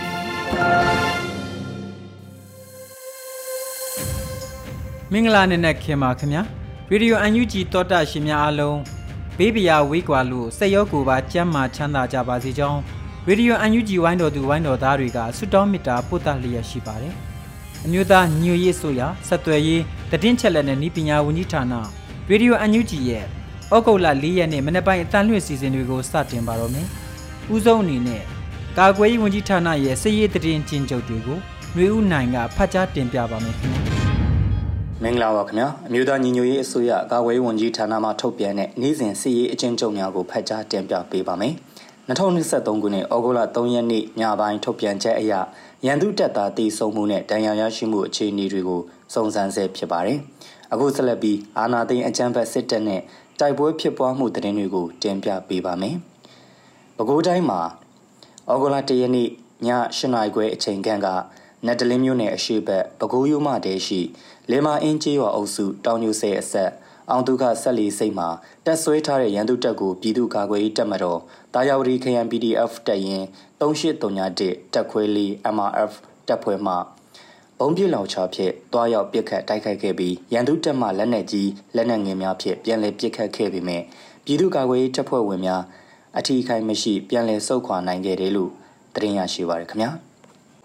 ပြီ မင်္ဂလာနေ့နဲ့ခင်ပါခင်ဗျာရေဒီယိုအန်ယူဂျီတောတာရှင်များအားလုံးဘေးပရာဝေးကွာလို့စိတ်ရောကိုယ်ပါကြမ်းမာချမ်းသာကြပါစေကြောင်းရေဒီယိုအန်ယူဂျီဝိုင်းတော်သူဝိုင်းတော်သားတွေကဆုတောင်းမေတ္တာပို့သလျက်ရှိပါတယ်အမျိုးသားညွရေးဆိုရာဆက်သွယ်ရေးတည်င်းချက်လက်နဲ့ဤပညာဝန်ကြီးဌာနရေဒီယိုအန်ယူဂျီရဲ့ဩဂုတ်လ၄ရက်နေ့မနေ့ပိုင်းအတန်လွှင့်စီစဉ်တွေကိုစတင်ပါတော့မယ်ဦးဆုံးအနေနဲ့ ကာကွယ်ရေးဝန်ကြီးဌာနရဲ့စစ်ရေးတည်င်းချင်းချုပ်တွေကိုຫນွေဦးနိုင်ကဖတ်ကြားတင်ပြပါမယ်ခင်ဗျာမင်္ဂလာပါခင်ဗျာအမျိုးသားညီညွတ်ရေးအစိုးရကာကွယ်ရေးဝန်ကြီးဌာနမှထုတ်ပြန်တဲ့နေ့စဉ်စစ်ရေးအကျဉ်းချုပ်များကိုဖတ်ကြားတင်ပြပေးပါမယ်2023ခုနှစ်ဩဂုတ်လ3ရက်နေ့ညပိုင်းထုတ်ပြန်ချက်အရရန်သူတပ်သားတေဆုံမှုနဲ့ဒဏ်ရာရရှိမှုအခြေအနေတွေကိုစုံစမ်းဆဲဖြစ်ပါတယ်အခုဆက်လက်ပြီးအာနာသိန်းအကြမ်းဖက်စစ်တပ်နဲ့တိုက်ပွဲဖြစ်ပွားမှုသတင်းတွေကိုတင်ပြပေးပါမယ်ပဲခူးတိုင်းမှာ ဩဂုတ်လ1ရက်နေ့ည8နာရီခွဲအချိန်ခန့်ကနတ်တလင်းမြို့နယ်အရှိဘက်ပဲခူးရိုးမတဲရှိလေမာအင်းကျေးရွာအုပ်စုတောင်ညိုဆဲအဆက်အောင်ဒုက္ခဆက်လီစိတ်မှာတက်ဆွဲထားတဲ့ရန်သူတပ်ကိုပြည်သူ့ကာကွယ်ရေးတပ်မတော်တာယာဝတီခရန် PDF တပ်ရင်3831တက်ခွဲလေး MRF တပ်ဖွဲ့မှဘုံပြလောင်ချဖြင့်တွားရောက်ပစ်ခတ်တိုက်ခိုက်ခဲ့ပြီးရန်သူတပ်မှလက်နက်ကြီးလက်နက်ငယ်များဖြင့်ပြန်လည်ပစ်ခတ်ခဲ့ပေမဲ့ပြည်သူ့ကာကွယ်ရေးတပ်ဖွဲ့ဝင်များ အထီးခိုင်မရှိပြန်လည်ဆုတ်ခွာနိုင်ခဲ့တယ်လို့သတင်းရရှိပါရခင်ဗျာ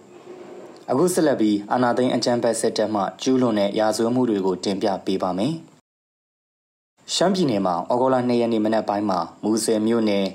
။အခုဆက်လက်ပြီးအာနာသိန်းအကြံဖက်စစ်တပ်မှကျူးလွန်တဲ့ရာဇဝတ်မှုတွေကို တင်ပြပေးပါမယ်။ရှမ်းပြည်နယ်မှာဩဂုတ်လ2ရက်နေ့မနက်ပိုင်းမှာမူဆယ်မြို့နယ်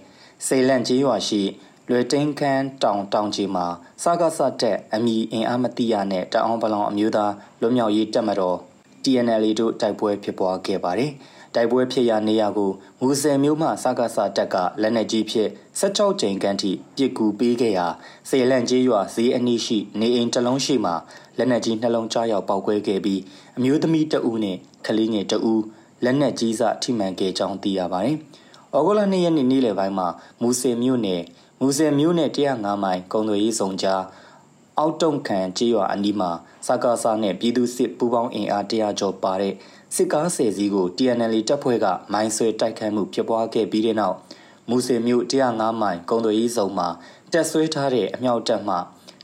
စေလန့်ကျေးရွာရှိလွယ်တင်းခန်းတောင်တောင်ကြီးမှာစကားဆတက်အမီအင်အားမတိရနဲ့တအောင်ပလောင်အမျိုးသားလွတ်မြောက်ရေးတပ်မတော် TNL တို့တိုက်ပွဲဖြစ်ပွားခဲ့ပါတယ်။ တိုက်ပွဲဖြစ်ရာနေရာကိုမူဆယ်မြို့မှစကားစာတက်ကလက်နက်ကြီးဖြင့်16ကြိမ်ခန့်ထိပစ်ကူပေးခဲ့ရာစေလန့်ကြီးရွာဈေးအနီးရှိနေအိမ်တစ်လုံးရှိမှလက်နက်ကြီးနှလုံးကြားရောက်ပောက်ကွဲခဲ့ပြီးအမျိုးသမီးတဦးနဲ့ကလေးငယ်တဦးလက်နက်ကြီးစထိမှန်ခဲ့ကြောင်းသိရပါတယ်။ဩဂုတ်လ2ရက်နေ့နေ့လယ်ပိုင်းမှာမူဆယ်မြို့နယ်မူဆယ်မြို့နယ်105မိုင်ကုံသွေးရေးဆောင်ကြားအောက်တုံခံကြေးရွာအနီးမှာစကားစားနဲ့ပြည်သူစစ်ပူးပေါင်းအင်အား100ကျော်ပါတဲ့ စစ်ကားဆယ်စီးကို TNL တပ်ဖွဲ့ကမိုင်းဆွဲတိုက်ခိုက်မှုဖြစ်ပွားခဲ့ပြီးတဲ့နောက်မူဆယ်မြို့105မိုင်ကုံသွေးရေးဆောင်မှာတက်ဆွဲထားတဲ့အမြောက်တပ်မှ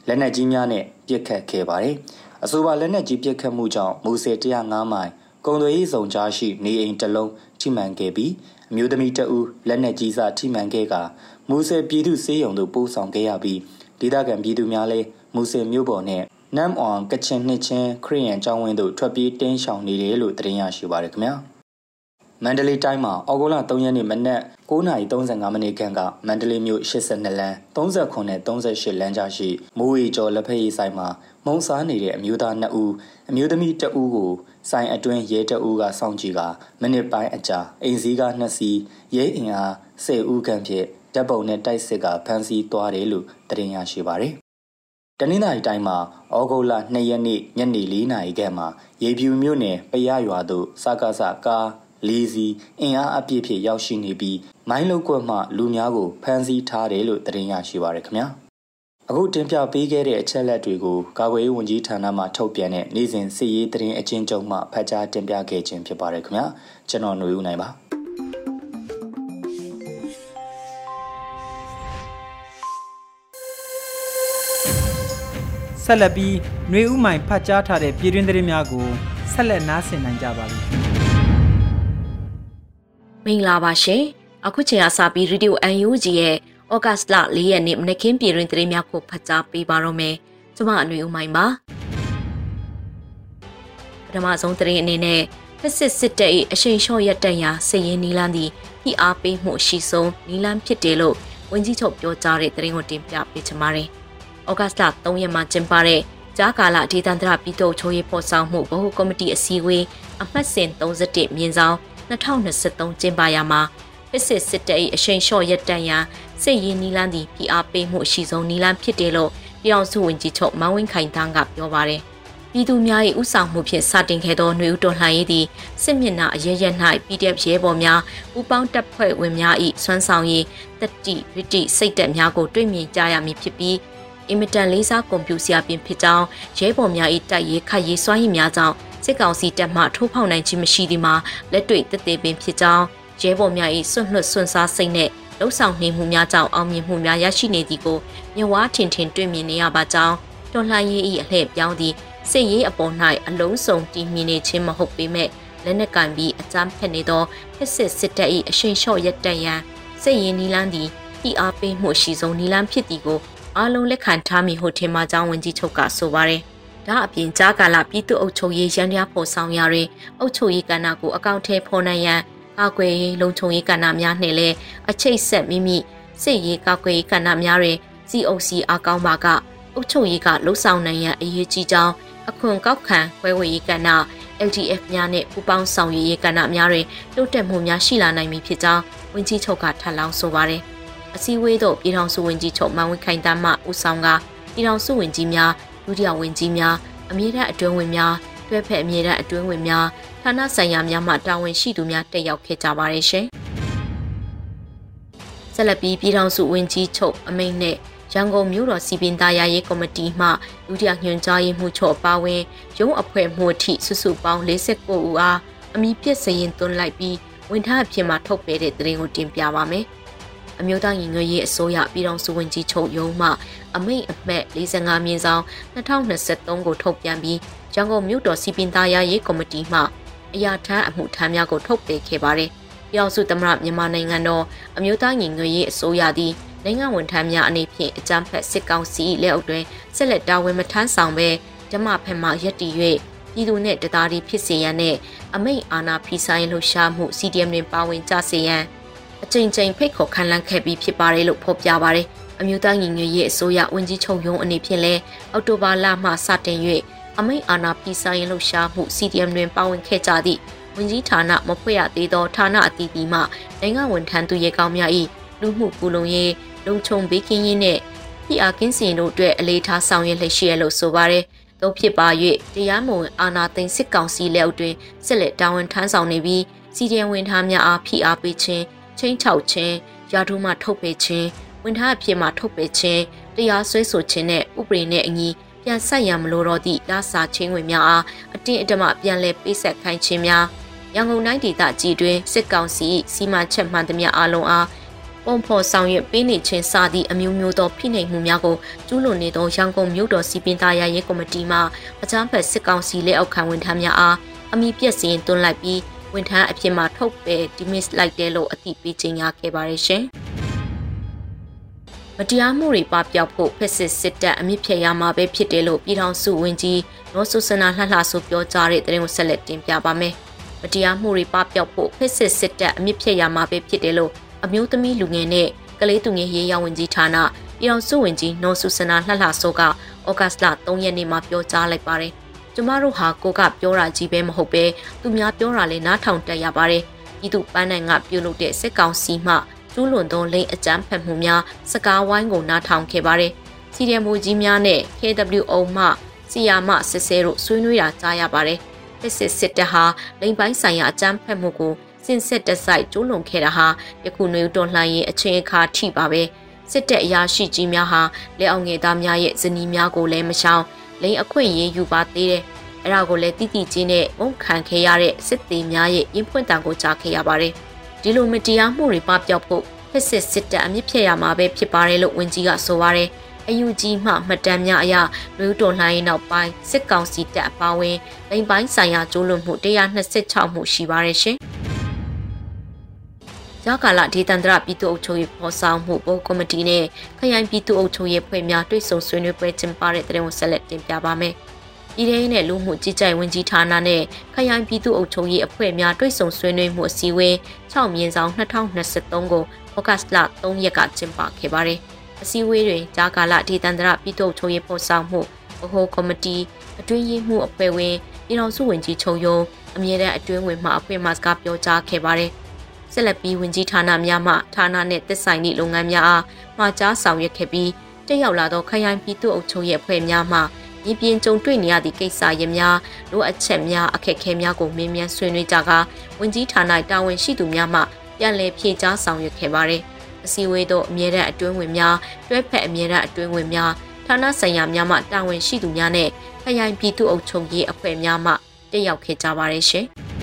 လက်နက်ကြီးများနဲ့ပစ်ခတ်ခဲ့ပါတယ်။အဆိုပါလက်နက်ကြီးပစ်ခတ်မှုကြောင့်မူဆယ်105မိုင်ကုံသွေးရေးဆောင်ကြားရှိနေအိမ်တစ်လုံးထိမှန်ခဲ့ပြီးအမျိုးသမီးတဦးလက်နက်ကြီးစထိမှန်ခဲ့ကမူဆယ်ပြည်သူစေယုံတို့ပို့ဆောင်ခဲ့ရပြီးဒေသခံပြည်သူများလည်းမူဆယ်မြို့ပေါ်နဲ့ နမ်အောင်ကချင်နှစ်ချင်းခရီးရန်ကျောင်းဝင်းတို့ထွက်ပြေးတင်းရှောင်နေတယ်လို့သတင်းရရှိပါရခင်ဗျာမန္တလေးတိုင်းမှာအော်ဂိုလာ3ရက်နေ့မနက်9:35မိနစ်ခန့်ကမန္တလေးမြို့82လမ်း39နဲ့38လမ်းကြားရှိမိုးရီကျော်လက်ဖက်ရည်ဆိုင်မှာမုံစားနေတဲ့အမျိုးသား2ဦးအမျိုးသမီး2ဦးကိုဆိုင်အတွင်းရဲ2ဦးကစောင့်ကြည့်ကမိနစ်ပိုင်းအကြာအိမ်စည်းက2စီးရဲအင်အား10ဦးခန့်ဖြင့်တပ်ပုံနဲ့တိုက်စစ်ကဖမ်းဆီးသွားတယ်လို့သတင်းရရှိပါရယ် တနင်္သာရီတိုင်းမှာဩဂုတ်လ2ရက်နေ့ညနေ4နာရီခန့်မှာရေပြူမြို့နယ်ပရရွာသို့စကားစကားလေးစီအင်အားအပြည့်ဖြင့်ရောက်ရှိနေပြီးမိုင်းလုတ်ကွက်မှလူများကိုဖမ်းဆီးထားတယ်လို့သတင်းရရှိပါရခင်ဗျာအခုတင်ပြပေးခဲ့တဲ့အချက်လက်တွေကိုကာကွယ်ရေးဝန်ကြီးဌာနမှထုတ်ပြန်တဲ့နေ့စဉ်စစ်ရေးသတင်းအချင်းချုပ်မှဖတ်ကြားတင်ပြခဲ့ခြင်းဖြစ်ပါတယ်ခင်ဗျာကျွန်တော်ຫນွေဦးနိုင်ပါ ဆက်လက်ပြီးຫນွေဥမိုင်ဖတ်ကြားထားတဲ့ပြည်တွင်းသတင်းများကိုဆက်လက်နားဆင်နိုင်ကြပါလိမ့်မင်္ဂလာပါရှင်အခုချိန်ကစပြီး Radio UNG ရဲ့။ဩဂတ်စ်လ၄ရက်နေ့မနက်ခင်းပြည်တွင်သတင်းများကိုဖတ်ကြားပေးပါတော့မယ်။ကျွန်မအနွေဦးမိုင်းပါ။ပထမဆုံးသတင်းအနေနဲ့ဖက်စစ်စစ်တပ်၏အရှိန်လျှော့ရက်တန်ရာစည်ရင်နီလန်းသည်ဖိအားပေးမှုအရှိဆုံးနီလန်းဖြစ်တယ်လို့ဝန်ကြီးချုပ်ပြောကြားတဲ့သတင်းကိုတင်ပြပေးချင်ပါတယ်။ ဩဂတ်စ်လ3ရက်မှာကျင်းပတဲ့ကြားကာလဒေသန္တရပြည်သူ့ချိုးရေးဖော်ဆောင်မှုဗဟိုကော်မတီအစည်းအဝေးအမှတ်စဉ်31မြင်းဆောင်2023ကျင်းပရာမှာဖစ်စစ်စစ်တပ်၏အရှိန်လျှော့ရပ်တန့်ရန်စစ်ရေးနီလန်းသည့်ဖိအားပေးမှုအရှိဆုံးနီလန်းဖြစ်တယ်လို့ပြည်အောင်စုဝန်ကြီးချုပ်မန်ဝင်းခိုင်တန်းကပြောပါတယ်။ပြည်သူများ၏ဥဆောင်မှုဖြင့်စတင်ခဲ့သောຫນွေဦးတော်လှန်ရေးသည်စစ်မျက်နှာအရရက်၌ PDF ရဲဘော်များပူပေါင်းတပ်ဖွဲ့ဝင်များ၏စွမ်းဆောင်ရည်တတိဝိတိစိတ်သက်များကိုတွေ့မြင်ကြရမည်ဖြစ်ပြီး အင်မတန်လေးစားကွန်ပျူတာပြင်ဖြစ်ကြောင်းရဲဘော်များ၏တိုက်ရေးခတ်ရေးစွမ်းရည်များကြောင့်စစ်ကောင်စီတပ်မှထိုးဖောက်နိုင်ခြင်းမရှိသည်မှာလက်တွေ့တည်တည်ပင်ဖြစ်ကြောင်းရဲဘော်များ၏စွန့်လွတ်စွန့်စားစိတ်နဲ့လှုပ်ဆောင်နေမှုများကြောင့်အောင်မြင်မှုများရရှိနေသည်ကိုမြဝါထင်ထင်တွေ့မြင်နေရပါကြောင်းတော်လှန်ရေး၏အလှည့်ပြောင်းသည့်စစ်ရေးအပေါ်၌အလုံးစုံတည်မြင်နေခြင်းမဟုတ်ပေမဲ့လက်နက်ကင်ပြီးအကြမ်းဖက်နေသောဖက်စစ်စစ်တပ်၏အရှိန်လျှော့ရက်တန့်ရန်စစ်ရေးနီလန်းသည်ဤအားပေးမှုရှိဆုံးနီလန်းဖြစ်သည်ကို အားလုံးလက်ခံထားမိဟုထင်မှကြောင်းဝန်ကြီးချုပ်ကဆိုပါတယ်။ဒါအပြင်ကြားကာလပြည်သူ့အုပ်ချုပ်ရေးရန်ရားဖော်ဆောင်ရာတွင်အုပ်ချုပ်ရေးကဏ္ဍကိုအကောင့်ထဲဖော်နိုင်ရန်ကာကွယ်ရေးလုံခြုံရေးကဏ္ဍများနှင့်လည်းအချိတ်ဆက်မိမိစစ်ရေးကာကွယ်ရေးကဏ္ဍများတွင် COC အကောင့်ပါကအုပ်ချုပ်ရေးကလှုပ်ဆောင်နိုင်ရန်အရေးကြီးကြောင်းအခွန်ကောက်ခံခွဲဝေရေးကဏ္ဍ LTF များနဲ့ပူးပေါင်းဆောင်ရွက်ရေးကဏ္ဍများတွင်တိုးတက်မှုများရှိလာနိုင်မည်ဖြစ်ကြောင်းဝန်ကြီးချုပ်ကထပ်လောင်းဆိုပါတယ်။ အစည်းအဝေးသို့ပြည်ထောင်စုဝန်ကြီးချုပ်မန်ဝင်းခိုင်တမ်းမှဦးဆောင်ကပြည်ထောင်စုဝန်ကြီးများဒုတိယဝန်ကြီးများအမြင့်ထက်အတွင်းဝင်များတွဲဖက်အမြင့်ထက်အတွင်းဝင်များဌာနဆိုင်ရာများမှတာဝန်ရှိသူများတက်ရောက်ခဲ့ကြပါတယ်ရှင်။ဆက်လက်ပြီးပြည်ထောင်စုဝန်ကြီးချုပ်အမိန့်နဲ့ရန်ကုန်မြို့တော်စီပင်သားရရေးကော်မတီမှဒုတိယညွှန်ကြားရေးမှူးချုပ်ပါဝင်ရုံးအဖွဲ့မှုအထိစုစုပေါင်း49ဦးအားအမိပြစ်စရင်သွင်းလိုက်ပြီးဝန်ထမ်းအဖြစ်မှထုတ်ပေးတဲ့သတင်းကိုတင်ပြပါမယ်။ အမျိုးသားညီညွတ်ရေးအစိုးရပြည်ထောင်စုဝန်ကြီးချုပ်ရုံးမှအမိန့်အမှတ်45မြင်းဆောင်2023ကိုထုတ်ပြန်ပြီးရန်ကုန်မြို့တော်စီပင်သားရေးကော်မတီမှအရာထမ်းအမှုထမ်းများကိုထုတ်ပေးခဲ့ပါတယ်။ပြည်အောင်စုသမ္မတမြန်မာနိုင်ငံတော်အမျိုးသားညီညွတ်ရေးအစိုးရသည်နိုင်ငံဝန်ထမ်းများအနေဖြင့်အကြမ်းဖက်စစ်ကောင်စီလက်အောက်တွင်ဆက်လက်တာဝန်မထမ်းဆောင်ဘဲဓမ္မဖက်မှရက်တည်၍ပြည်သူနှင့်တရားဒီဖြစ်စေရန်နှင့်အမိန့်အာဏာဖီဆိုင်လှုပ်ရှားမှု CDM တွင်ပါဝင်ကြစေရန် အကြိမ်ကြိမ်ဖိတ်ခေါ်ခံလန်းခဲ့ပြီးဖြစ်ပါတယ်လို့ဖော်ပြပါတယ်။အမျိုးသားညီညွတ်ရေးအစိုးရဝန်ကြီးချုပ်ရုံးအနေဖြင့်လဲအောက်တိုဘာလမှစတင်၍အမိန့်အာဏာဖီဆိုင်လှုပ်ရှားမှု CDM တွင်ပါဝင်ခဲ့ကြသည့်ဝန်ကြီးဌာနမဖွဲ့ရသေးသောဌာနအသီးသီးမှနိုင်ငံဝန်ထမ်းသူရဲကောင်းများ၏လူမှုကူလုံရေးလုံခြုံဘေးကင်းရေးနှင့်ပြည်အားကင်းစင်တို့အတွက်အလေးထားဆောင်ရွက်လျက်ရှိရလို့ဆိုပါတယ်။သို့ဖြစ်ပါ၍တရားမဝင်အာဏာသိမ်းစစ်ကောင်စီလက်အောက်တွင်ဆက်လက်တာဝန်ထမ်းဆောင်နေပြီးစီဒီအမ်ဝန်ထမ်းများအားဖိအားပေးခြင်း ချင်းချောက်ခြင်းရာထူးမှထုတ်ပယ်ခြင်းဝန်ထမ်းအဖြစ်မှထုတ်ပယ်ခြင်းတရားစွဲဆိုခြင်းနဲ့ဥပဒေနဲ့အညီပြန်ဆက်ရန်မလိုတော့သည့်လစာချင်းဝင်များအားအတင်းအဓမ္မပြန်လည်ပေးဆက်ခိုင်းခြင်းများရန်ကုန်တိုင်းဒေသကြီးတွင်စစ်ကောင်စီစီမံချက်မှန်သမျှအလုံးအားပုံဖော်ဆောင်ရွက်ပေးနေခြင်းစသည့်အမျိုးမျိုးသောဖိနှိပ်မှုများကိုကျူးလွန်နေသောရန်ကုန်မြို့တော်စီပင်သားရရေးကော်မတီမှအကြမ်းဖက်စစ်ကောင်စီလက်အောက်ခံဝန်ထမ်းများအားအမိပြက်စင်းတွန်းလိုက်ပြီး ဝန်ထမ်းအဖြစ်မှထုတ်ပယ် dismiss လိုက်တယ်လို့အသိပေးကြေညာခဲ့ပါတယ်ရှင်။မတရားမှုတွေပပျောက်ဖို့ဖက်စစ်စစ်တပ်အမြင့်ဖြတ်ရမှာပဲဖြစ်တယ်လို့ပြည်ထောင်စုဝန်ကြီးနောဆုစနာလှလှဆိုပြောကြားတဲ့တဲ့ကိုဆက်လက်တင်ပြပါမယ်။မတရားမှုတွေပပျောက်ဖို့ဖက်စစ်စစ်တပ်အမြင့်ဖြတ်ရမှာပဲဖြစ်တယ်လို့အမျိုးသမီးလူငယ်နဲ့ကလေးသူငယ်ရေးရာဝန်ကြီးဌာနပြည်ထောင်စုဝန်ကြီးနောဆုစနာလှလှဆိုကဩဂတ်စ်လ3ရက်နေ့မှာပြောကြားလိုက်ပါတယ်။ ကျမတို့ဟာကိုကပြောတာကြီးပဲမဟုတ်ပဲသူများပြောတာလည်းနားထောင်တက်ရပါတယ်ပြည်သူပန်းနိုင်ကပြုလုပ်တဲ့စစ်ကောင်စီမှကျူးလွန်သောလိန်အကြမ်းဖက်မှုများစကားဝိုင်းကိုနားထောင်ခဲ့ပါတယ်စီရီယမိုကြီးများနဲ့ KWO မှစီယာမစစ်စဲတို့ဆွေးနွေးတာကြားရပါတယ်စစ်စစ်စစ်တပ်ဟာလိန်ပိုင်းဆိုင်ရာအကြမ်းဖက်မှုကိုစင်စစ်တစိုက်ကျူးလွန်ခဲ့တာဟာယခုနေတော်လှန်ရေးအချင်းအခါထိပါပဲစစ်တပ်အရာရှိကြီးများဟာလက်အောင်ငယ်သားများရဲ့ဇနီးများကိုလည်းမရှောင် လိန်အခွင့်ရေးယူပါသေးတယ်။အဲ့ဒါကိုလည်းတိတိကျင်းနဲ့မုန်းခံခဲ့ရတဲ့စစ်သေးများရဲ့ရင်ဖွင့်တံကိုကြားခဲ့ရပါတယ်။ဒီလိုမတရားမှုတွေပပျောက်ဖို့ဖက်စစ်စစ်တပ်အမြင့်ဖြတ်ရမှာပဲဖြစ်ပါတယ်လို့ဝန်ကြီးကဆိုပါတယ်။အယူကြီးမှမှတ်တမ်းများအရလူတော်လှန်ရေးနောက်ပိုင်းစစ်ကောင်စီတပ်အပါအဝင်လိမ်ပိုင်းဆိုင်ရာကျိုးလွန်မှု126မှုရှိပါတယ်ရှင်။စ ကြားကာလဒေသန္တရပြည်သူ့အုပ်ချုပ်ရေးဖော်ဆောင်မှုဘုတ်ကော်မတီနဲ့ခရိုင်ပြည်သူ့အုပ်ချုပ်ရေးဖွဲ့များတွဲဆုံဆွေးနွေးပွဲကျင်းပတဲ့တဲ့ဝန်ဆက်လက်တင်ပြပါမယ်။ပြည်ထောင်နဲ့လူမှုကြီးကြပ်ဝင်ကြီးဌာနနဲ့ခရိုင်ပြည်သူ့အုပ်ချုပ်ရေးအဖွဲ့များတွဲဆုံဆွေးနွေးမှုအစည်းအဝေး6မြင်းဆောင်2023ကိုဩဂတ်လ3ရက်ကကျင်းပခဲ့ပါတယ်။အစည်းအဝေးတွင်ကြားကာလဒေသန္တရပြည်သူ့အုပ်ချုပ်ရေးဖော်ဆောင်မှုဗဟိုကော်မတီအတွင်းရေးမှုအဖွဲ့ဝင်ပြည်တော်စုဝင်ကြီးချုပ်ယုံအမြဲတမ်းအတွင်းဝင်မှအဖွဲ့မှစကားပြောကြားခဲ့ပါတယ်။ ဆက်လက်ပြီးဝင်ကြီးဌာနများမှဌာနနှင့်သက်ဆိုင်သည့်လုပ်ငန်းများအားမှာကြားဆောင်ရွက်ခဲ့ပြီးတက်ရောက်လာသောခရိုင်ပြည်သူ့အုပ်ချုပ်ရေးအဖွဲ့များမှရင်းပြင်းကြုံတွေ့နေရသည့်ကိစ္စရပ်များလိုအပ်ချက်များအခက်အခဲများကိုမင်းမြန်ဆွေးနွေးကြကာဝင်ကြီးဌာနတာဝန်ရှိသူများမှပြန်လည်ဖြေကြားဆောင်ရွက်ခဲ့ပါတယ်။အစည်းအဝေးသို့အမြဲတမ်းအတွင်းဝင်များတွဲဖက်အမြဲတမ်းအတွင်းဝင်များဌာနဆိုင်ရာများမှတာဝန်ရှိသူများနဲ့ခရိုင်ပြည်သူ့အုပ်ချုပ်ရေးအဖွဲ့များမှတက်ရောက်ခဲ့ကြပါတယ်ရှင်။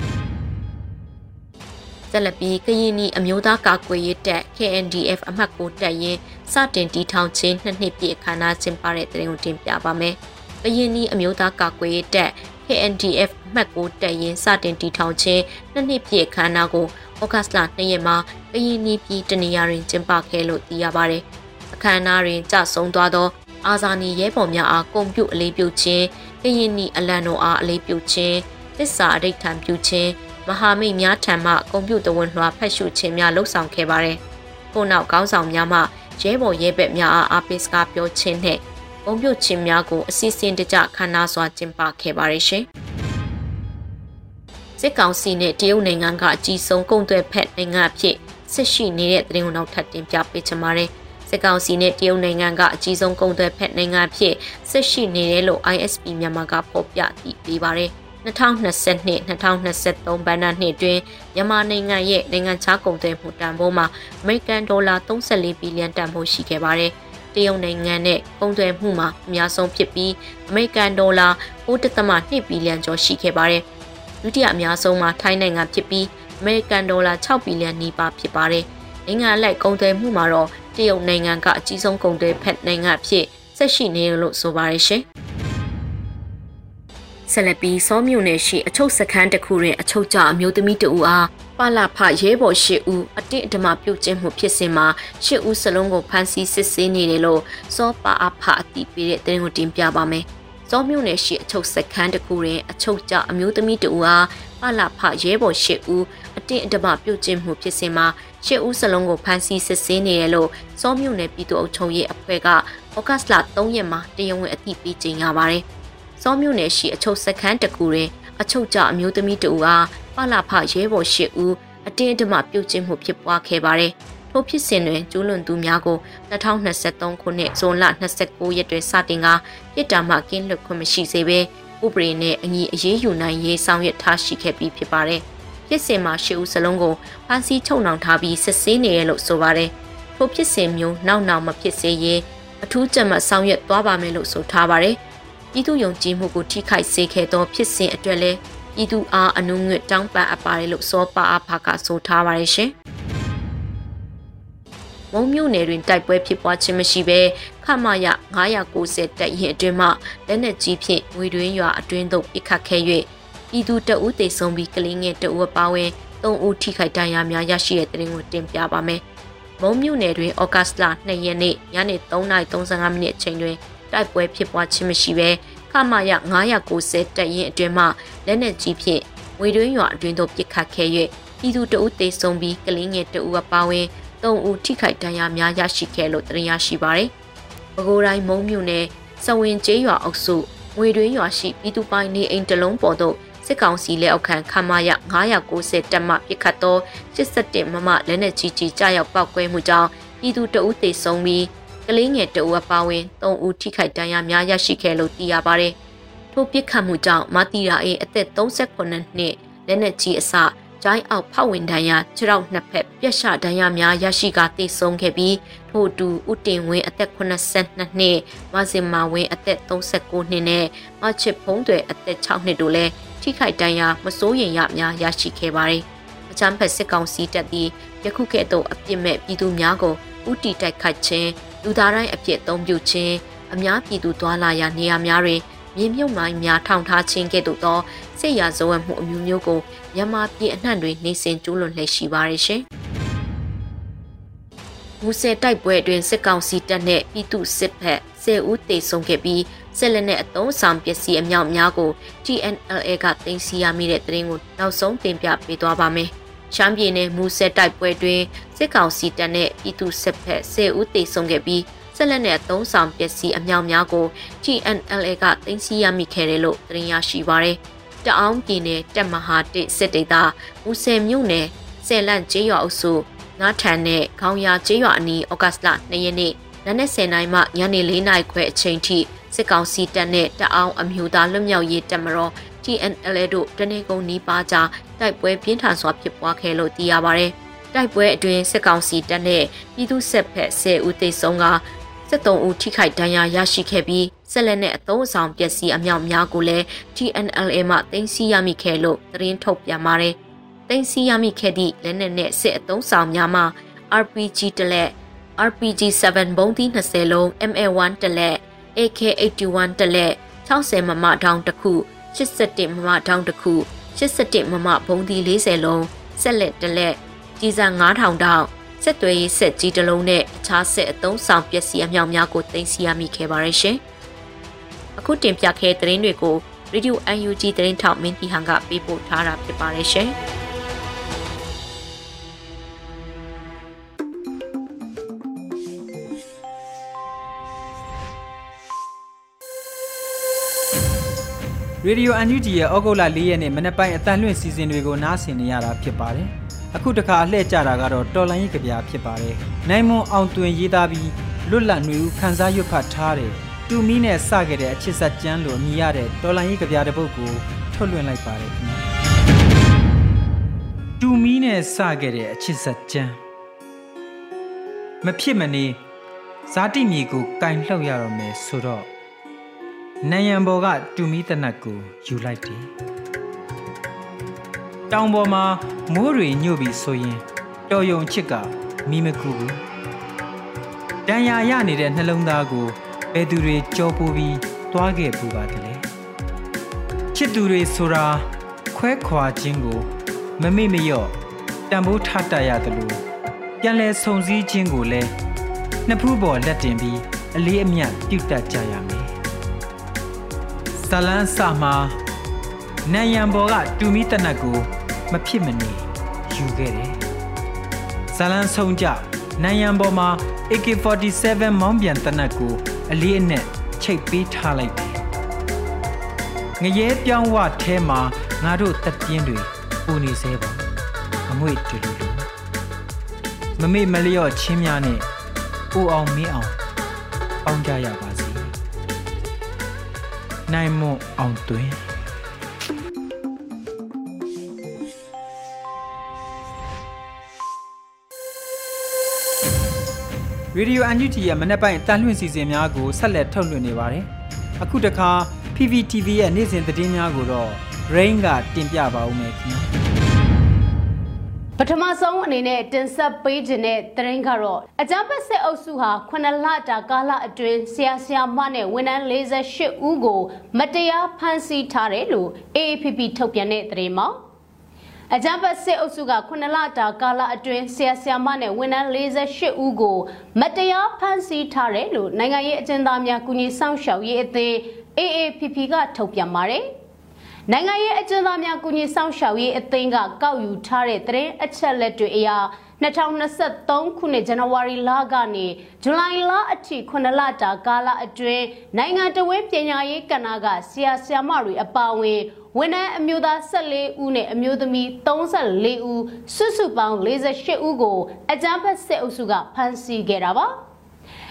ဆက်လက်ပြီးကရင်နီအမျိုးသားကာကွယ်ရေးတပ် KNDF အမှတ်6တပ်ရင်းစတင်တီထောင်ခြင်းနှစ်နှစ်ပြည့်အခမ်းအနားကျင်းပတဲ့တဲ့ရင်ကိုတင်ပြပါမယ်။ကရင်နီအမျိုးသားကာကွယ်ရေးတပ် KNDF အမှတ်6တပ်ရင်းစတင်တီထောင်ခြင်းနှစ်နှစ်ပြည့်အခမ်းအနားကိုဩဂတ်လ2ရက်မှာကရင်နီပြည်တနေရာတွင်ကျင်းပခဲ့လို့သိရပါတယ်။အခမ်းအနားတွင်ကြဆုံသွားသောအာဇာနည်ရဲဘော်များအားဂုဏ်ပြုအလေးပြုခြင်းကရင်နီအလံတော်အားအလေးပြုခြင်းသစ္စာအဋိဌံပြုခြင်း မဟာမိတ်များထံမှဂုဏ်ပြုတဝန်လွှာဖတ်ရှုခြင်းများလှုပ်ဆောင်ခဲ့ပါတယ်။ထို့နောက်ကောင်းဆောင်များမှရဲဘော်ရဲဘက်များအားအားပေးစကားပြောခြင်းနဲ့ဂုဏ်ပြုခြင်းများကိုအစီအစဉ်တကျခမ်းနားစွာကျင်းပခဲ့ပါတယ်ရှင်။စစ်ကောင်စီနဲ့တရုတ်နိုင်ငံကအကြီးဆုံးကုန်သွယ်ဖက်နိုင်ငံအဖြစ်ဆက်ရှိနေတဲ့သတင်းကိုနောက်ထပ်တင်ပြပေးချင်ပါတယ်။စစ်ကောင်စီနဲ့တရုတ်နိုင်ငံကအကြီးဆုံးကုန်သွယ်ဖက်နိုင်ငံဖြစ်ဆက်ရှိနေတယ်လို့ ISP မြန်မာကဖော်ပြတည်ပေးပါတယ် 2022 2023ဘဏ္ဍာနှစ်တွင်မြန်မာနိုင်ငံရဲ့နိုင်ငံခြားကုန်သွယ်မှုတန်ဖိုးမှာအမေရိကန်ဒေါ်လာ34ဘီလီယံတန်ဖိုးရှိခဲ့ပါတယ်။တရုတ်နိုင်ငံနဲ့ကုန်သွယ်မှုမှာအများဆုံးဖြစ်ပြီးအမေရိကန်ဒေါ်လာ9.2ဘီလီယံကျော်ရှိခဲ့ပါတယ်။ဒုတိယအများဆုံးမှာထိုင်းနိုင်ငံဖြစ်ပြီးအမေရိကန်ဒေါ်လာ6ဘီလီယံနီးပါးဖြစ်ပါတယ်။နိုင်ငံအလိုက်ကုန်သွယ်မှုမှာတော့တရုတ်နိုင်ငံကအကြီးဆုံးကုန်သွယ်ဖက်နိုင်ငံအဖြစ်ဆက်ရှိနေလို့ဆိုပါရရှင်။ ဆက်လက်ပြီးစောမြို့နယ်ရှိအချုပ်စခန်းတစ်ခုတွင်အချုပ်ကြအမျိုးသမီးတဦးအားပါလာဖရဲဘော်ရှစ်ဦးအတင်းအဓမ္မပြုတ်ကျင်းမှုဖြစ်စဉ်မှာရှစ်ဦးစလုံးကိုဖမ်းဆီးစစ်ဆေးနေတယ်လို့စောပါအဖအတိပေးတဲ့သတင်းကိုတင်ပြပါမယ်။စောမြို့နယ်ရှိအချုပ်စခန်းတစ်ခုတွင်အချုပ်ကြအမျိုးသမီးတဦးအားပါလာဖရဲဘော်ရှစ်ဦးအတင်းအဓမ္မပြုတ်ကျင်းမှုဖြစ်စဉ်မှာရှစ်ဦးစလုံးကိုဖမ်းဆီးစစ်ဆေးနေတယ်လို့စောမြို့နယ်ပြည်သူ့အုပ်ချုပ်ရေးအဖွဲ့ကဩဂတ်လ3ရက်မှာတရားဝင်အသိပေးကြေညာပါတယ်။ စောမြို့နယ်ရှိအချုပ်စခန်းတစ်ခုတွင်အချုပ်ကြအမျိုးသမီးတဦးအားပလာဖရဲဘော်ရှစ်ဦးအတင်းအဓမ္မပြုတ်ကျင်းမှုဖြစ်ပွားခဲ့ပါတယ်။ထို့ဖြစ်စဉ်တွင်ကျူးလွန်သူများကို2023ခုနှစ်ဇွန်လ29ရက်တွင်စတင်ကပြစ်ဒဏ်မှကင်းလွတ်ခွင့်မရှိစေဘဲဥပဒေနဲ့အညီအရေးယူနိုင်ရေးဆောင်ရွက်ထားရှိခဲ့ပြီးဖြစ်ပါတယ်။ဖြစ်စဉ်မှာရှစ်ဦးစလုံးကိုဖမ်းဆီးချုပ်နှောင်ထားပြီးစစ်ဆေးနေရလို့ဆိုပါတယ်။ထိုဖြစ်စဉ်မျိုးနောက်နောက်မဖြစ်စေရေးအထူးကြံမှဆောင်ရွက်သွားပါမယ်လို့ဆိုထားပါတယ်။ ပြည်သူယုံကြည်မှုကိုထိခိုက်စေခဲ့သောဖြစ်စဉ်အတွက်လည်းပြည်သူအားအနုငွေ့တောင်းပန်အပ်ပါတယ်လို့စောပါအဖကဆိုထားပါတယ်ရှင်။မုံမြို့နယ်တွင်တိုက်ပွဲဖြစ်ပွားခြင်းမရှိဘဲခမရ990တပ်ရင်အတွင်းမှလက်နက်ကြီးဖြင့်ငွေတွင်းရွာအတွင်းသို့ပစ်ခတ်ခဲ့၍ပြည်သူတအုပ်သေဆုံးပြီးကလေးငယ်တအုပ်ပါဝင်၃ဦးထိခိုက်ဒဏ်ရာများရရှိတဲ့တဲ့ရင်ကိုတင်ပြပါမယ်။မုံမြို့နယ်တွင်ဩဂတ်လ2ရက်နေ့ညနေ3:35မိနစ်အချိန်တွင် တိုက်ပွဲဖြစ်ပွားခြင်းမရှိဘဲခမရ990တပ်ရင်အတွင်မှလက်နက်ကြီးဖြင့်ငွေတွင်းရွာအတွင်သို့ပစ်ခတ်ခဲ့၍ပြည်သူတအုပ်သေဆုံးပြီးကလေးငယ်တအုပ်ပါဝင်၃ဦးထိခိုက်ဒဏ်ရာများရရှိခဲ့လို့တင်ရရှိပါရယ်။ပဲခူးတိုင်းမုံမြို့နယ်စဝင်ကျေးရွာအုပ်စုငွေတွင်းရွာရှိပြည်သူပိုင်နေအိမ်တလုံးပေါ်သို့စစ်ကောင်စီလက်အောက်ခံခမာရ990တက်မှပစ်ခတ်သော87မမလက်နက်ကြီးကြီးကြားရောက်ပောက်ကွဲမှုကြောင့်ပြည်သူတအုပ်သေဆုံးပြီး ကလေးငယ်တအုပ်အပါဝင်3ဦးထိခိုက်ဒဏ်ရာများရရှိခဲ့လို့သိရပါတယ်။ထိုပစ်ခတ်မှုကြောင့်မတီရာအေးအသက်38နှစ်လက်နက်ကြီးအစဂျိုင်းအောက်ဖောက်ဝင်ဒဏ်ရာခြေထောက်နှစ်ဖက်ပြက်ရှဒဏ်ရာများရရှိကသေဆုံးခဲ့ပြီးထို့တူဦးတင်ဝင်းအသက်82နှစ်မစင်မာဝင်းအသက်39နှစ်နဲ့မချစ်ဖုံးတွေအသက်6နှစ်တို့လည်းထိခိုက်ဒဏ်ရာမစိုးရိမ်ရများရရှိခဲ့ပါတယ်။အချမ်းဖက်စစ်ကောင်စီတပ်သည်ယခုကဲ့သို့အပြစ်မဲ့ပြည်သူများကိုဥတီတိုက်ခတ်ခြင်း လူသားတိုင်းအပြစ်သုံးပြုခြင်းအများပြည်သူသွာလာရာနေရာများတွင်မြေမြုပ်မိုင်းများထောင်ထားခြင်းကဲ့သို့သောစစ်ရာဇဝတ်မှုအမျိုးမျိုးကိုမြန်မာပြည်အနှံ့တွင်နေစဉ်ကျူးလွန်လှည့်ရှိပါရရှင်။မူဆယ်တိုက်ပွဲအတွင်းစစ်ကောင်စီတပ်နဲ့ပြည်သူစစ်ဖက်10ဦးသေဆုံးခဲ့ပြီးဆက်လက်နဲ့အသုံးဆောင်ပစ္စည်းအမြောက်များကို TNLA ကတင်စီရမိတဲ့သတင်းကိုနောက်ဆုံးတင်ပြပေးသွားပါမယ်။ ရှမ်းပြည်နယ်မူဆယ်တိုက်ပွဲတွင်စစ်ကောင်စီတပ်နဲ့ပြည်သူစစ်ဖက်10ဦးသေဆုံးခဲ့ပြီးဆက်လက်နဲ့အသုံးဆောင်ပစ္စည်းအမြောက်များကို TNLA ကတင်စီရမိခဲ့တယ်လို့သတင်းရရှိပါရယ်။တအောင်းပြည်နယ်တက်မဟာတစ်စစ်ဒေသမူဆယ်မြို့နယ်ဆယ်လန့်ကျေးရွာအုပ်စုငါးထန်နဲ့ခေါင်းရကျေးရွာအနီးဩဂတ်လ2ရက်နေ့နနက်10:00နာရီမှညနေ4:00နာရီခွဲအချိန်ထိစစ်ကောင်စီတပ်နဲ့တအောင်းအမျိုးသားလွတ်မြောက်ရေးတပ်မတော် TNL တို့တနေကုန်နီးပါးကြား တိုက်ပွဲပြင်းထန်စွာဖြစ်ပွားခဲ့လို့သိရပါဗျ။တိုက်ပွဲအတွင်းစစ်ကောင်စီတပ်နဲ့ပြည်သူ့စစ်ဖက်10ဦးသေဆုံးက73ဦးထိခိုက်ဒဏ်ရာရရှိခဲ့ပြီးဆက်လက်နဲ့အသုံးအဆောင်ပစ္စည်းအမြောက်များကိုလည်း TNLA မှတင်စီရမိခဲ့လို့သတင်းထုတ်ပြန်ပါတယ်။တင်စီရမိခဲ့သည့်လက်နက်နဲ့စစ်အသုံးဆောင်များမှာ RPG တလက် RPG 7ဘုံးသီး20လုံး MA1 တလက် AK81 တလက်60မမတောင်တစ်ခု81မမတောင်တစ်ခု 81မမဘုံသီး40လုံးဆက်လက်တလက်ကြီးစား9000တောင်ဆက်သွယ်ရေးဆက်ကြီးတစ်လုံးနဲ့အခြားဆက်အသုံးဆောင်ပစ္စည်းအမြောက်များကိုတင်စီရမိခဲ့ပါရရှင်။အခုတင်ပြခဲ့တဲ့သတင်းတွေကို Radio UNG သတင်းထောက်မင်းတီဟန်ကပေးပို့ထားတာဖြစ်ပါတယ် ရှင်။ Radio UNG ရဲ့ဩဂုတ်လ၄ရက်နေ့မနက်ပိုင်းအတန်လွင့်စီစဉ်တွေကိုနားဆင်နေရတာဖြစ်ပါတယ်။အခုတခါအလှည့်ကြတာကတော့တော်လိုင်းရေးကြပြဖြစ်ပါတယ်။နိုင်မွန်အောင်တွင်ရေးသားပြီးလွတ်လပ်နေဦးခန်းစားရွတ်ဖတ်ထားတဲ့တူမီနဲ့စခဲ့တဲ့အချစ်ဆက်ကျမ်းလိုအမည်ရတဲ့တော်လိုင်းရေးကြပြတဲ့ပုတ်ကိုထုတ်လွှင့်လိုက်ပါတယ်ခင်ဗျာ။တူမီနဲ့စခဲ့တဲ့အချစ်ဆက်ကျမ်းမဖြစ်မနေဇာတိမြေကိုကင်လှုပ်ရတော့မယ်ဆိုတော့ နယံဘော်ကတူမီတနတ်ကိုယူလိုက်တယ်။တောင်ပေါ်မှာမိုးတွေညို့ပြီးဆိုရင်တော်ယုံချစ်ကမိမကူဘူး။တန်ရာရနေတဲ့နှလုံးသားကိုဘယ်သူတွေကြောပိုးပြီးသွားခဲ့ပူပါတလဲ။ချစ်သူတွေဆိုတာခွဲခွာခြင်းကို မမေ့မလျော့တန်ဖိုးထားတတ်ရတယ်လို့ပြန်လဲဆုံစည်းခြင်းကိုလည်းနှစ်ဖူးပေါ်လက်တင်ပြီးအလေးအမြတ်ပြုတ်တတ်ကြရမယ်ဇ လန်းစာမှာနံရံဘော်ကတူမီတနတ်ကိုမဖြစ်မနေယူခဲ့တယ်။ဇလန်းဆုံးကြနံရံဘော်မှာ AK47 မောင်းပြန်တနတ်ကိုအလေးအနက်ချိတ်ပေးထားလိုက်တယ်။ငရဲပြောင်းဝထဲမှာငါတို့တက်ပြင်းတွေပူနေသေးပါအမွေတူလူလူမမေ့မလျော့ချင်းများနဲ့အိုအောင်မင်းအောင်ပေါင်းကြရပါစေ နိုင်မွန်အောင်တွင်ရေဒီယိုအန်ယူတီရဲ့မနေ့ပိုင်းတန်လွင့်စီစဉ်များကိုဆက်လက်ထုတ်လွှင့်နေပါတယ်။အခုတခါ PPTV ရဲ့နေ့စဉ်သတင်းများကိုတော့ Rain ကတင်ပြပါဦးမယ်ခင်ဗျာ။ပ ထမဆုံးအနေနဲ့တင်ဆက်ပေးခြင်းတဲ့သတင်းကတော့အကြမ်းဖက်စစ်အုပ်စုဟာ9လတာကာလအတွင်းဆရာဆရာမနဲ့ဝန်ထမ်း48ဦးကို မတရားဖမ်းဆီးထားတယ်လို့ AAPP ထုတ်ပြန်တဲ့သတင်းမှာအကြမ်းဖက်စစ်အုပ်စုက9လတာကာလအတွင်းဆရာဆရာမနဲ့ဝန်ထမ်း48ဦးကို မတရားဖမ်းဆီးထားတယ်လို့နိုင်ငံရေးအကျဉ်းသားများကုညီဆောင်ရှောက်ရေးအသင်း AAPP ကထုတ်ပြန်ပါတယ်။ နိုင်ငံရေးအကျဉ်းသားများကုညီဆောင်ရှောက်ရေးအသင်းကကောက်ယူထားတဲ့သတင်းအချက်လက်တွေအရ2023ခုနှစ်ဇန်နဝါရီလကနေဇူလိုင်လအထိ9လတာကာလအတွင်းနိုင်ငံတော်ဝန်ပညာရေးကဏ္ဍကဆရာဆရာမတွေအပါအဝင်ဝန်ထမ်းအမျိုးသား14ဦးနဲ့အမျိုးသမီး34ဦးစုစုပေါင်း48ဦးကိုအကြမ်းဖက်စစ်အုပ်စုကဖမ်းဆီးခဲ့တာပါ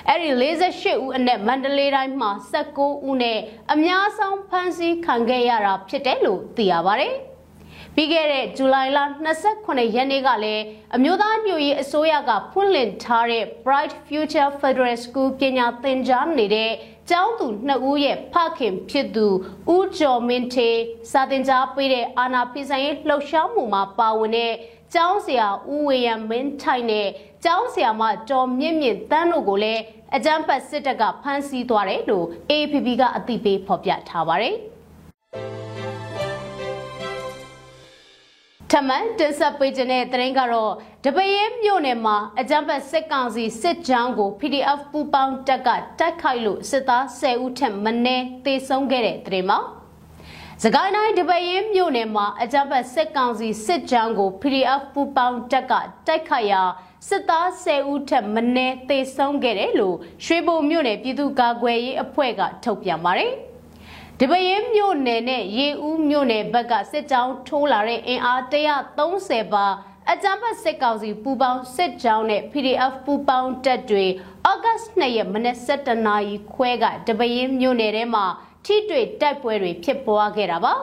အဲ့ဒီ48ဦးအနက်မန္တလေးတိုင်းမှာ19ဦးနဲ့အများဆုံးဖမ်းဆီးခံခဲ့ရတာဖြစ်တယ်လို့သိရပါတယ်။ပြီးခဲ့တဲ့ဇူလိုင်လ28ရက်နေ့ကလည်းအမျိုးသားညွရေးအစိုးရကဖွင့်လှစ်ထားတဲ့ Bright Future Federal School ပညာသင်ကြားနေတဲ့ကျောင်းသူနှစ်ဦးရဲ့ဖခင်ဖြစ်သူဦးကျော်မင်းထေစာသင်ကြားပေးတဲ့အာနာဖိဆိုင်ရေးလှုပ်ရှားမှုမှာပါဝင်တဲ့ကျောင်းဆရာဦးဝေယံမင်းထိုင်နဲ့ ကျောင်းဆရာမတော်မြင့်မြင့်တန်းတို့ကိုလည်းအကြမ်းဖက်စစ်တပ်ကဖမ်းဆီးသွားတယ်လို့ AAPP ကအသိပေးဖော်ပြထားပါတယ်။ထမန်တင်ဆက်ပေးခြင်းတဲ့သတင်းကတော့တပရဲမြို့နယ်မှာအကြမ်းဖက်စစ်ကောင်စီစစ်ကြောင်းကို PDF ပူပေါင်းတပ်ကတိုက်ခိုက်လို့စစ်သား10ဦးထက်မနည်းသေဆုံးခဲ့တဲ့သတင်းမှာစကိုင်းတိုင်းတပရဲမြို့နယ်မှာအကြမ်းဖက်စစ်ကောင်စီစစ်ကြောင်းကို PDF ပူပေါင်းတပ်ကတိုက်ခိုက်ရာ စစ်သား10ဦးထက်မနည်းသေဆုံးခဲ့တယ်လို့ရွှေဘုံမြို့နယ်ပြည်သူ့ကာကွယ်ရေးအဖွဲ့ကထုတ်ပြန်ပါတယ်။ဒီပရင်မြို့နယ်နဲ့ရေဦးမြို့နယ်ဘက်ကစစ်ကြောင်းထိုးလာတဲ့အင်အား130ပါအကြမ်းဖက်စစ်ကောင်စီပူပေါင်းစစ်ကြောင်းနဲ့ PDF ပူပေါင်းတပ်တွေဩဂတ်2ရက်မနေ့7နာရီခွဲကတပရင်မြို့နယ်ထဲမှာထိတွေ့တိုက်ပွဲတွေဖြစ်ပွားခဲ့တာပါ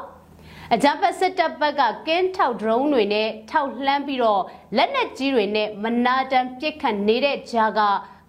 အကြမ်းဖက်စစ်တပ်ဘက်ကကင်းထောက်ဒရုန်းတွေနဲ့ထောက်လှမ်းပြီးတော့လက်နက်ကြီးတွေနဲ့မနာတမ်းပစ်ခတ်နေတဲ့ကြားက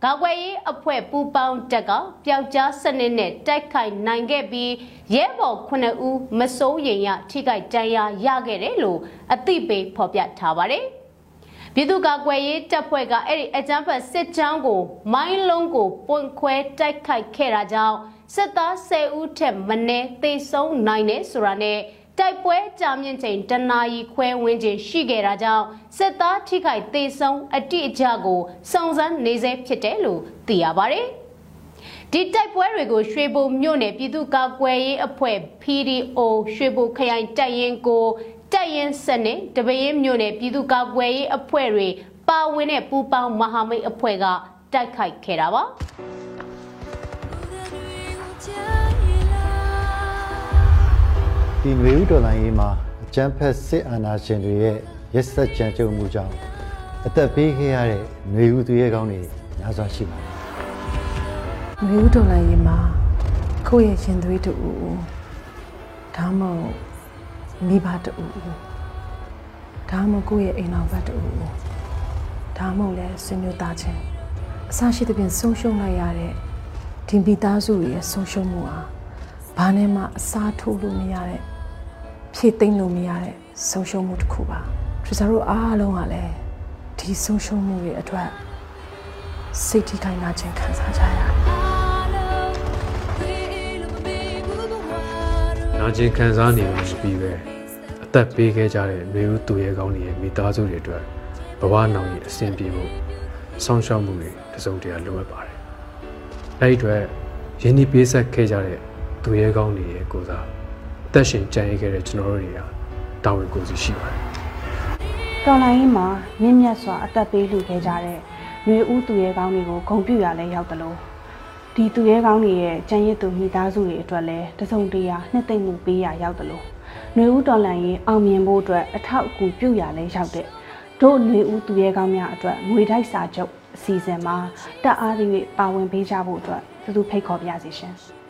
ကာကွယ်ရေးအဖွဲ့ပူးပေါင်းတက်ကပျောက်ကြားစနစ်နဲ့တိုက်ခိုက်နိုင်ခဲ့ပြီးရဲဘော်9ဦးမစိုးရိမ်ရထိခိုက်ဒဏ်ရာရခဲ့တယ်လို့အသိပေးဖော်ပြထားပါတယ်။ပြည်သူ့ကာကွယ်ရေးတပ်ဖွဲ့ကအဲ့ဒီအကြမ်းဖက်စစ်ကြောင်းကို မိုင်းလုံးကိုပွင့်ခွဲတိုက်ခိုက်ခဲ့တာကြောင့်စစ်သား10ဦးထက်မနည်းသေဆုံးနိုင်တယ်ဆိုတာနဲ့ တိုက်ပွဲကြာမြင့်ချိန်တနာရီခွဲဝန်းကျင်ရှိခဲ့တာကြောင့်စစ်သားထိခိုက်သေဆုံးအတိအကျကိုစုံစမ်းနေစေဖြစ်တယ်လို့သိရပါတယ်။ဒီတိုက်ပွဲတွေကိုရွှေဘုံမြို့နယ်ပြည်သူ့ကာကွယ်ရေးအဖွဲ့ PDO ရွှေဘုံခရိုင်တပ်ရင်းကိုတပ်ရင်းစနစ်တပင်းမြို့နယ်ပြည်သူ့ကာကွယ်ရေးအဖွဲ့တွေပါဝင်တဲ့ပူးပေါင်းမဟာမိတ်အဖွဲ့ကတိုက်ခိုက်ခဲ့တာပါ။ ဒီနွေဦးတော်လိုင်းရေးမှာအကျန်းဖက်စစ်အာဏာရှင်တွေရဲ့ရက်စက်ကြမ်းကြုတ်မှုကြောင့်အသက်ပေးခဲ့ရတဲ့နွေဦးသူရဲကောင်းတွေများစွာရှိပါတယ်။နွေဦးတော်လိုင်းရေးမှာကိုယ့်ရဲ့ရှင်သွေးတူဦးဒါမှမဟုတ်မိဘတူဦးဒါမှမဟုတ်ကိုယ့်ရဲ့အိမ်တော်ဘက်တူဦးဒါမှမဟုတ်လည်းဆွေမျိုးသားချင်းအစရှိသဖြင့်ဆုံးရှုံးလိုက်ရတဲ့ဒီမိသားစုရဲ့ဆုံးရှုံးမှုဟာဘာနဲ့မှအစားထိုးလို့မရတဲ့ ဖြည့်သိမ့်လို့မရတဲ့ဆုံးရှုံးမှုတစ်ခုပါထရီဆာတို့အားလုံးကလည်းဒီဆုံးရှုံးမှုတွေအတွက်စိတ်ထိခိုက်နာခြင်းခံစားကြရတယ်နာကျင်ခံစားနေလို့ပြီးပဲအသက်ပေးခဲ့ကြတဲ့မျိုးဦးသူရဲကောင်းတွေရဲ့မိသားစုတွေအတွက်ဘဝနောင်ရဲ့အဆင်ပြေဖို့ဆောင်းရှောက်မှုတွေတစုံတရာလိုအပ်ပါတယ်။အဲဒီအတွက်ရင်းနှီးပေးဆက်ခဲ့ကြတဲ့သူရဲကောင်းတွေရဲ့ကိုစား သက်ရှင်ကြံ့ရခဲ့တဲ့ကျွန်တော်တို့တွေကတာဝန်ကိုယ်စီရှိပါတယ်။တော်လိုင်းမှာမြင့်မြတ်စွာအသက်ပေးလူခဲ့ကြတဲ့မျိုးဦးသူရဲကောင်းတွေကိုဂုဏ်ပြုရလဲရောက်တယ်လို့ဒီသူရဲကောင်းတွေရဲ့ကြံ့ရစ်သူမိသားစုတွေအတွက်လည်းတစုံတရာနှစ်သိမ့်မှုပေးရရောက်တယ်လို့မျိုးဦးတော်လန်ရင်အောင်မြင်ဖို့အတွက်အထောက်အကူပြုရလဲရောက်တဲ့တို့မျိုးဦးသူရဲကောင်းများအတွက်ငွေတိုက်စာချုပ်အစီအစဉ်မှာတက်အားသည့်ပါဝင်ပေးကြဖို့အတွက်သူသူဖိတ်ခေါ်ပြစီရှင်။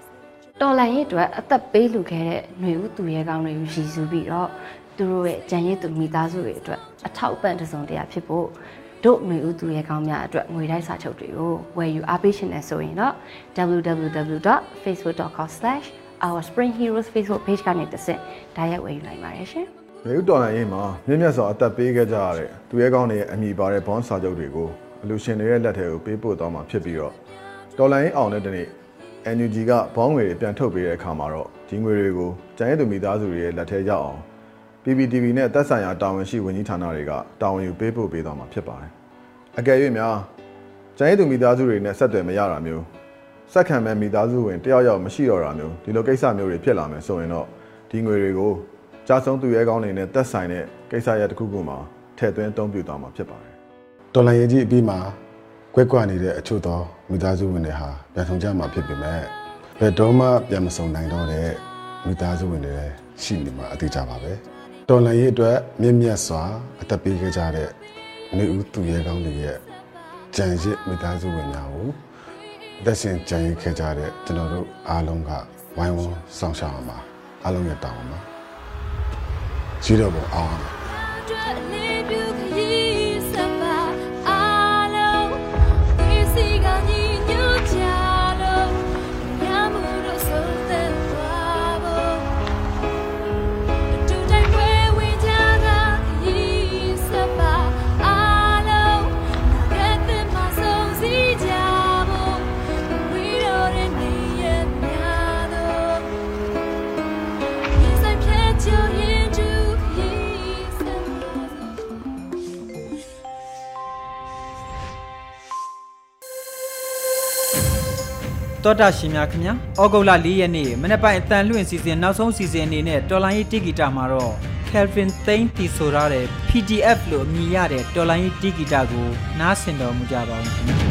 တော်လန်ရဲ့အတွက်အသက်ပေးလူခဲ့တဲ့ຫນွေဦးသူရဲကောင်းတွေကိုရည်စူးပြီးတော့သူတို့ရဲ့ကြံရည်သူမိသားစုတွေအတွက်အထောက်အပံ့တစုံတရာဖြစ်ဖို့တို့ຫນွေဦးသူရဲကောင်းများအတွက်ငွေတိုက်စာချုပ်တွေကိုဝယ်ယူအားပေးရှင်နေဆိုရင်တော့ www.facebook.com/ourspringheroes Facebook page ကနေတစ်ဆင့်ဒါရိုက်ဝယ်ယူနိုင်ပါတယ်ရှင်။မြေဥတော်လန်ရေးမှာမြင့်မြတ်စွာအသက်ပေးခဲ့ကြရတဲ့သူရဲကောင်းတွေရဲ့အမိပါတဲ့ဘွန်စာချုပ်တွေကိုအလူရှင်တွေရဲ့လက်ထဲကိုပေးပို့သွားမှာဖြစ်ပြီးတော့တော်လန်ရေးအောင်တဲ့တနေ့ NUG ကဘောင်းငွေတွေပြန်ထုတ်ပေးတဲ့အခါမှာတော့ဒီငွေတွေကိုကျန်ရည်သူမိသားစုတွေရဲ့လက်ထဲရောက်အောင် PPTV နဲ့သက်ဆိုင်ရာတာဝန်ရှိဝန်ကြီးဌာနတွေကတာဝန်ယူပေးပို့ပေးသွားမှာဖြစ်ပါတယ်။အကယ်၍များကျန်ရည်သူမိသားစုတွေနဲ့ဆက်သွယ်မရတာမျိုးစက်ခံမဲ့မိသားစုဝင်တယောက်ယောက်မရှိတော့တာမျိုးဒီလိုကိစ္စမျိုးတွေဖြစ်လာမယ်ဆိုရင်တော့ဒီငွေတွေကိုကြားဆုံးသူရဲကောင်းတွေနဲ့သက်ဆိုင်တဲ့ကိစ္စရပ်တစ်ခုခုမှာထည့်သွင်းအသုံးပြုသွားမှာဖြစ်ပါတယ်။ဒေါ်လာရည်ကြီးအပြီးမှာ ကွက်ကွနေတဲ့အချို့သောမိသားစုဝင်တွေဟာပြန်ဆောင်ကြမှာဖြစ်ပေမဲ့ဘယ်တော့မှပြန်မဆောင်နိုင်တော့တဲ့မိသားစုဝင်တွေရှိနေမှာအသေးကြပါပဲတော်လန်ရေးအတွက်မြင့်မြတ်စွာအသက်ပေးခဲ့ကြတဲ့နေဦးသူရဲကောင်းတွေရဲ့ကြံရစ်မိသားစုဝင်များကိုသက်ရှင်ကြံရစ်ခဲ့ကြတဲ့ကျွန်တော်တို့အားလုံးကဝိုင်းဝန်းဆောင်ရှောက်အောင်ပါအားလုံးရဲ့တောင်းပါကြီးတော့ပေါ်အောင် တောတာရှင်များခင်ဗျာဩဂုတ်လ၄ရက်နေ့မနေ့ပိုင်းအတန်လွင့်စီစဉ်နောက်ဆုံးစီစဉ်အနေနဲ့တော်လိုင်းရေးတီဂီတာမှာတော့ Kelvin သိန်းတီဆိုရတဲ့ PDF လို့အမည်ရတဲ့တော်လိုင်းရေးတီဂီတာကိုနားဆင်တော်မူကြပါဦးခင်ဗျာ